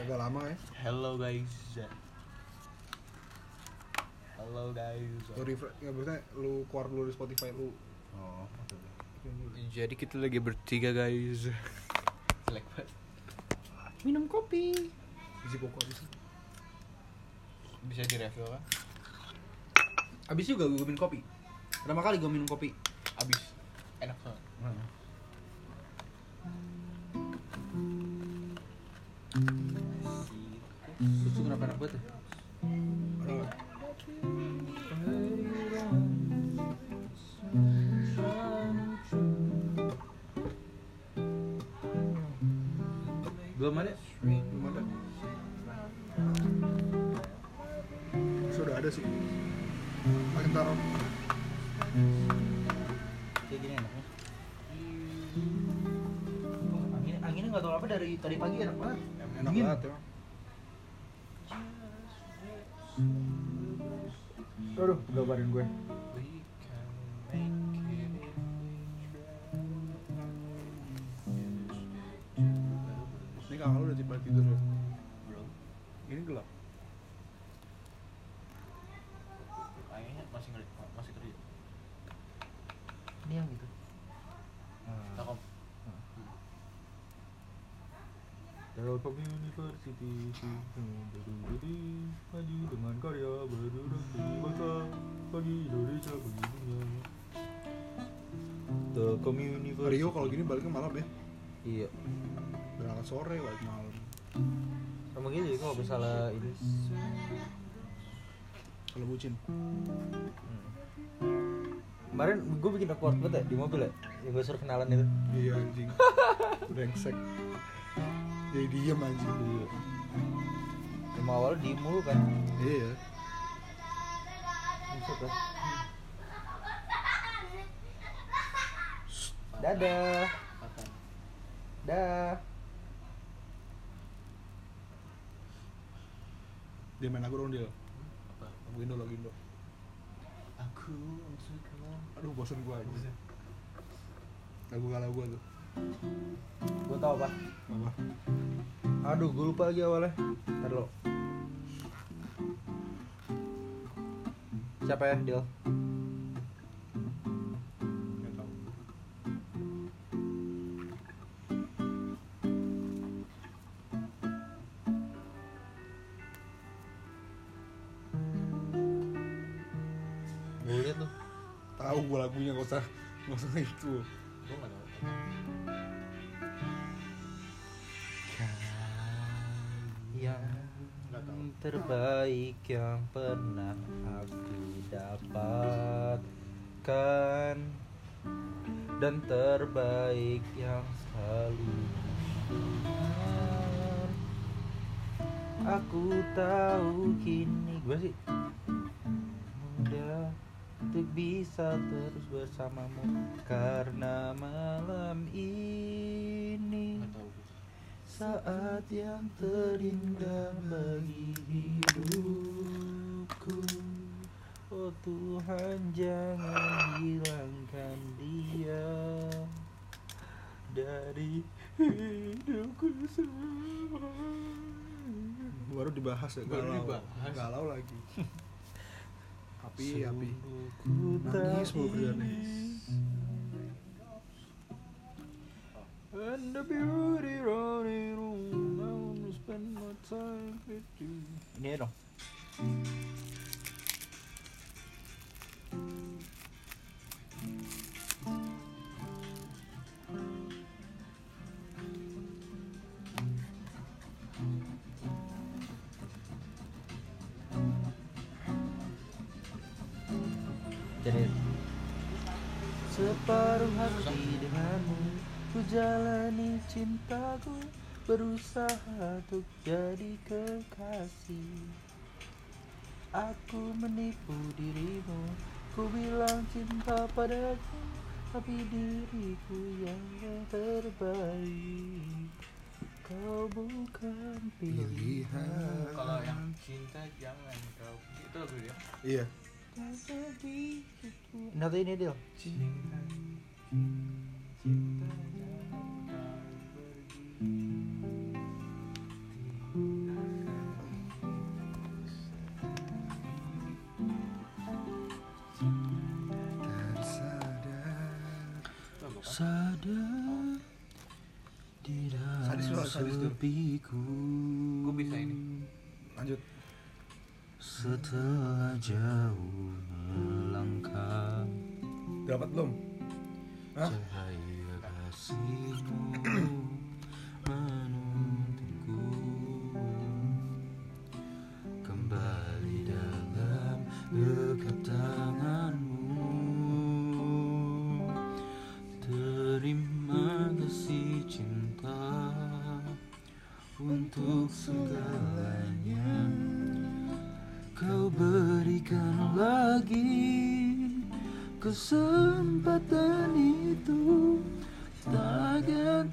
agak lama ya. Hello guys. Hello guys. Lu refresh, ya maksudnya lu keluar dulu dari Spotify lu. Oh, oke. Jadi kita lagi bertiga guys. Jelek banget. Minum kopi. Koko habis. Bisa di review kan? Abis juga gue minum kopi. Pertama kali gue minum kopi. Abis. Enak banget. Susu kenapa enak banget ya? Belum ada. Belum ada. Sudah ada sih. Taruh. Kayak gini enaknya. Angin, anginnya nggak tahu apa dari tadi pagi enak banget. Enak Dingin. banget. Aduh, gambarin gue. Ini kakak lu udah tiba tidur ya? Belum. Ini gelap. Kayaknya masih ngeri, masih kerja. Ini yang gitu. Takom. Telkom University Jadi maju dengan karya berdurasi bangsa bagi Indonesia bagi dunia. Telkom University. Rio kalau gini baliknya malam ya. Iya. Berangkat sore balik malam. Gitu ya kalau misalnya ini. Kalau bucin. Kemarin gue bikin awkward banget ya di mobil ya Yang gue suruh kenalan itu Iya anjing. Brengsek. Jadi diem anjing. Iya Emang awal di mulu kan Iya. Buset lah Dadah. Dah Dia main lagu dong dia. Apa? Lagu Indo, lagu Indo. Aku suka. Aduh bosan gua aja. Lagu galau gua tuh. Gue tau apa Apa? Aduh gue lupa lagi awalnya Ntar lo Siapa ya Dil? Tahu. Gue liat tuh Tahu gua lagunya gak usah gak usah itu. Terbaik yang pernah aku dapatkan Dan terbaik yang selalu. Aku tahu kini gue sih mudah untuk bisa terus bersamamu karena malam ini. Saat yang terindah bagi hidupku Oh Tuhan jangan hilangkan dia Dari hidupku semua Baru dibahas ya Baru galau. dibahas. Galau lagi. api, api. Nangis tak mulu Jadi Separuh hati denganmu Ku jalani cintaku Berusaha untuk jadi kekasih Aku menipu dirimu Ku bilang cinta padaku Tapi diriku yang terbaik Kau bukan pilihan Kalau yang cinta jangan kau. Itu lagu dia. Iya. Satu ini deal. Sadar di dalam sepiku. Gue bisa ini. Lanjut. Setelah jauh melangkah Dapat belum? Cahaya kasihmu menuntunku Kembali dalam dekat tanganmu Terima kasih cinta Untuk segalanya lagi. Kesempatan itu Takkan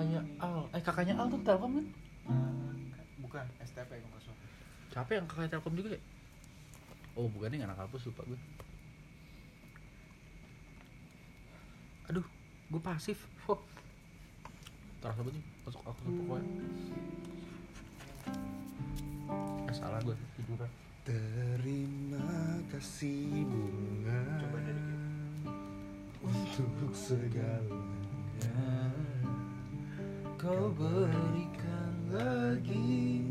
Kakaknya Al Eh kakaknya Al tuh telkom kan? Bukan, STP kalau nggak salah. Siapa yang kakak Telkom juga ya? Oh bukan yang anak kampus lupa gue. Aduh, gue pasif. Fuck. Terasa banget nih, masuk aku ke pokoknya. Eh, salah gue tiduran. Terima kasih bunga Coba dari untuk segalanya. Kau berikan lagi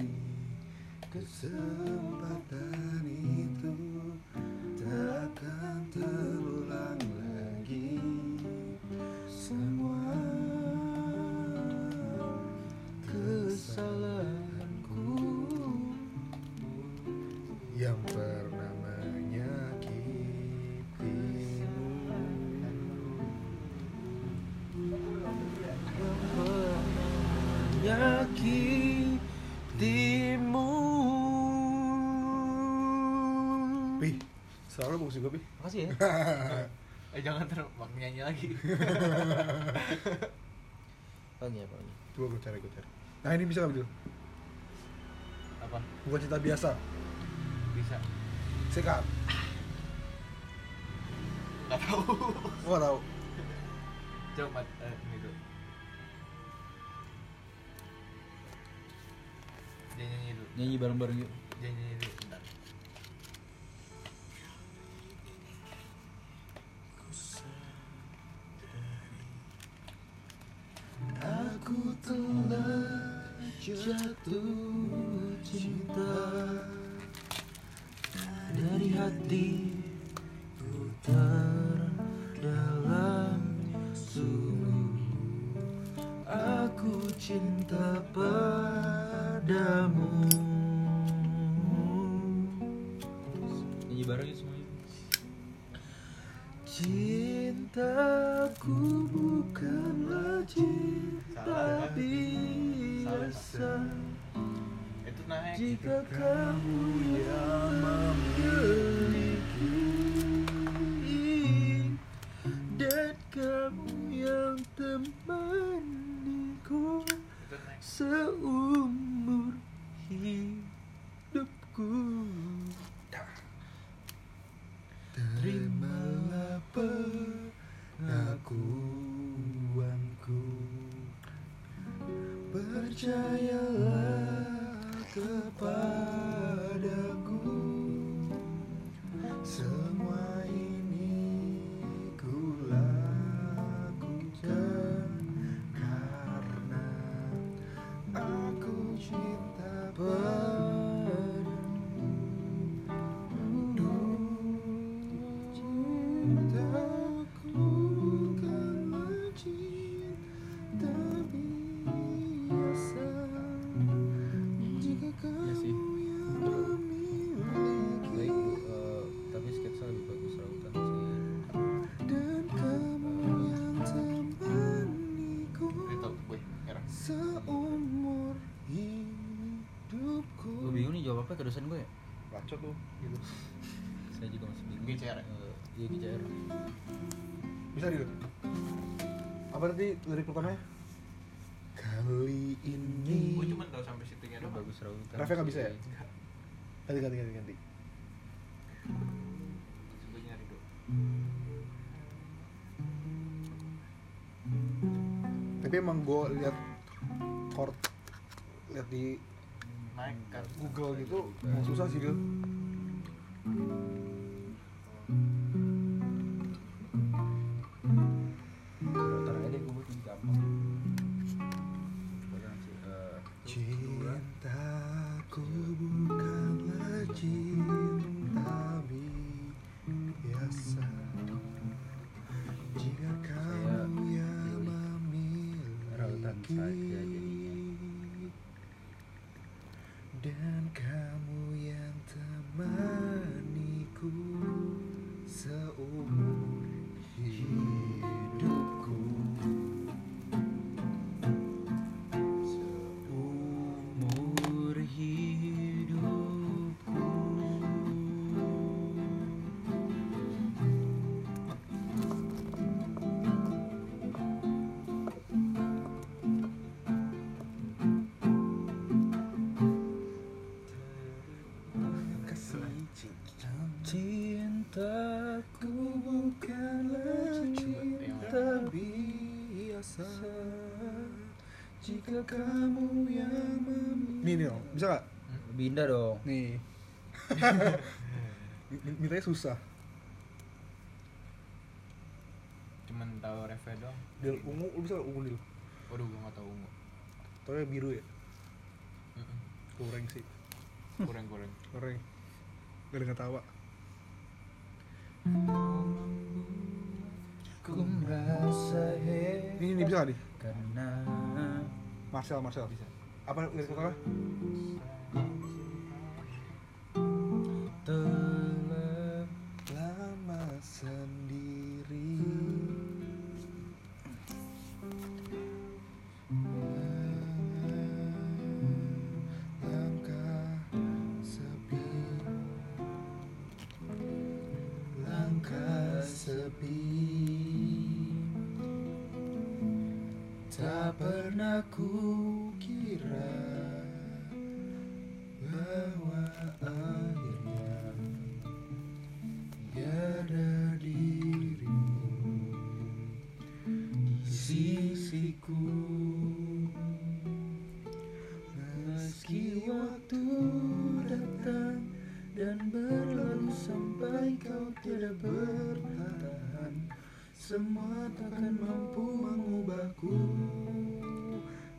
Kesempatan itu menyakitimu Pi, selalu bagus juga Pi. Makasih ya Eh jangan ter nyanyi lagi. Pagi ya pagi Coba gue cari, gue cari. Nah ini bisa nggak Bil? Apa? Bukan cerita biasa. Bisa. Sekat. Nggak tahu. Gua nggak tahu. Coba eh, ini tuh. Nyanyi. Nyanyi bareng-bareng yuk. Dia nyanyi cinta padamu Nyanyi bareng yuk semuanya. Cintaku bukanlah cinta biasa. Jika kamu hidupku cinta apa-apa ke dosen gue ya? Bacot tuh gitu. Saya juga masih bingung. GCR ya? Eh, iya GCR bisa dia apa tadi lirik pertamanya kali ini. Gue cuma tahu sampai situnya doang. bagus Raul. Refnya nggak bisa ya? ganti ganti ganti ganti. Gue nyari dulu. tapi emang gue lihat chord lihat di Naik kan. Google gitu. Susah sih Gil Cintaku bukanlah cinta biasa Jika kamu yang mem... Nih nih dong, bisa gak? Binda dong Nih Mi- Mintanya susah Cuman tahu refnya doang. Dil ungu, lu bisa gak ungu Dil? Waduh, gue nggak tahu ungu. Taunya biru ya? Kurang sih Kurang kurang. Kurang Gak ada tawa Ku merasa Ini, ini bisa gak nih? Karena Marcel, Marcel Bisa. Apa lirik telah sepi. Tak pernah ku kira bahwa akhirnya tiada dirimu di sisiku. Meski waktu datang dan berlalu sampai kau tidak bertahan semua takkan mampu mengubahku.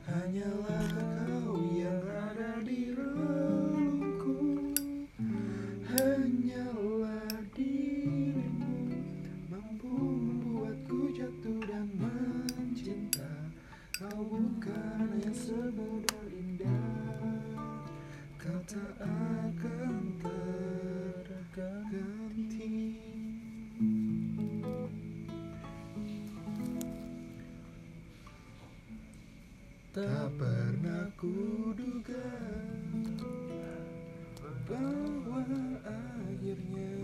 Hanyalah kau Tak pernah kuduga bahwa akhirnya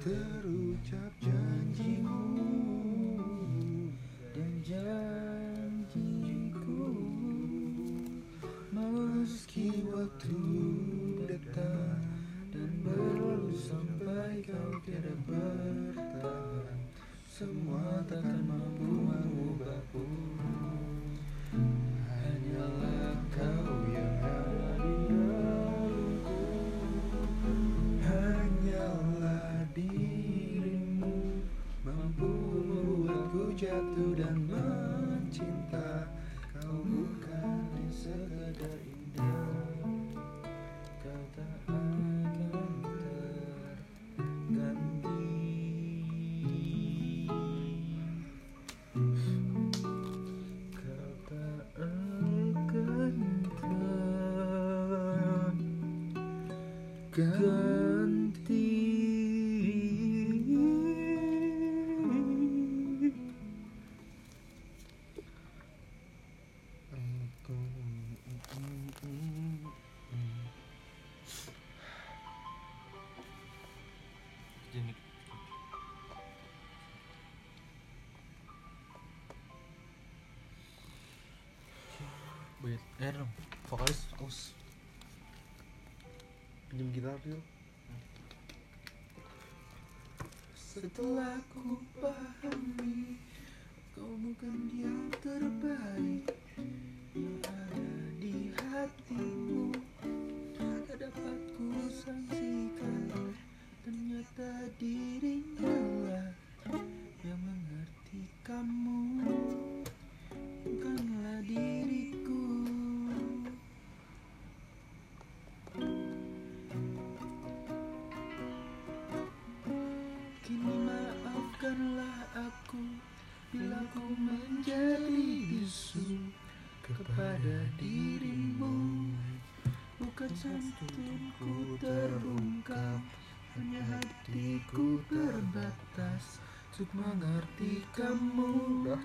terucap janjimu dan janjiku. Meski waktu datang dan berlalu sampai kau tiada bertahan semua takkan mampu mengubahku berganti Wait, dong. Vokalis aus. Pinjem gitar yuk Setelah ku pahami Kau bukan yang terbaik. Yang ada di hatimu Tak dapat ku sangsikan Ternyata dirinya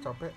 长辈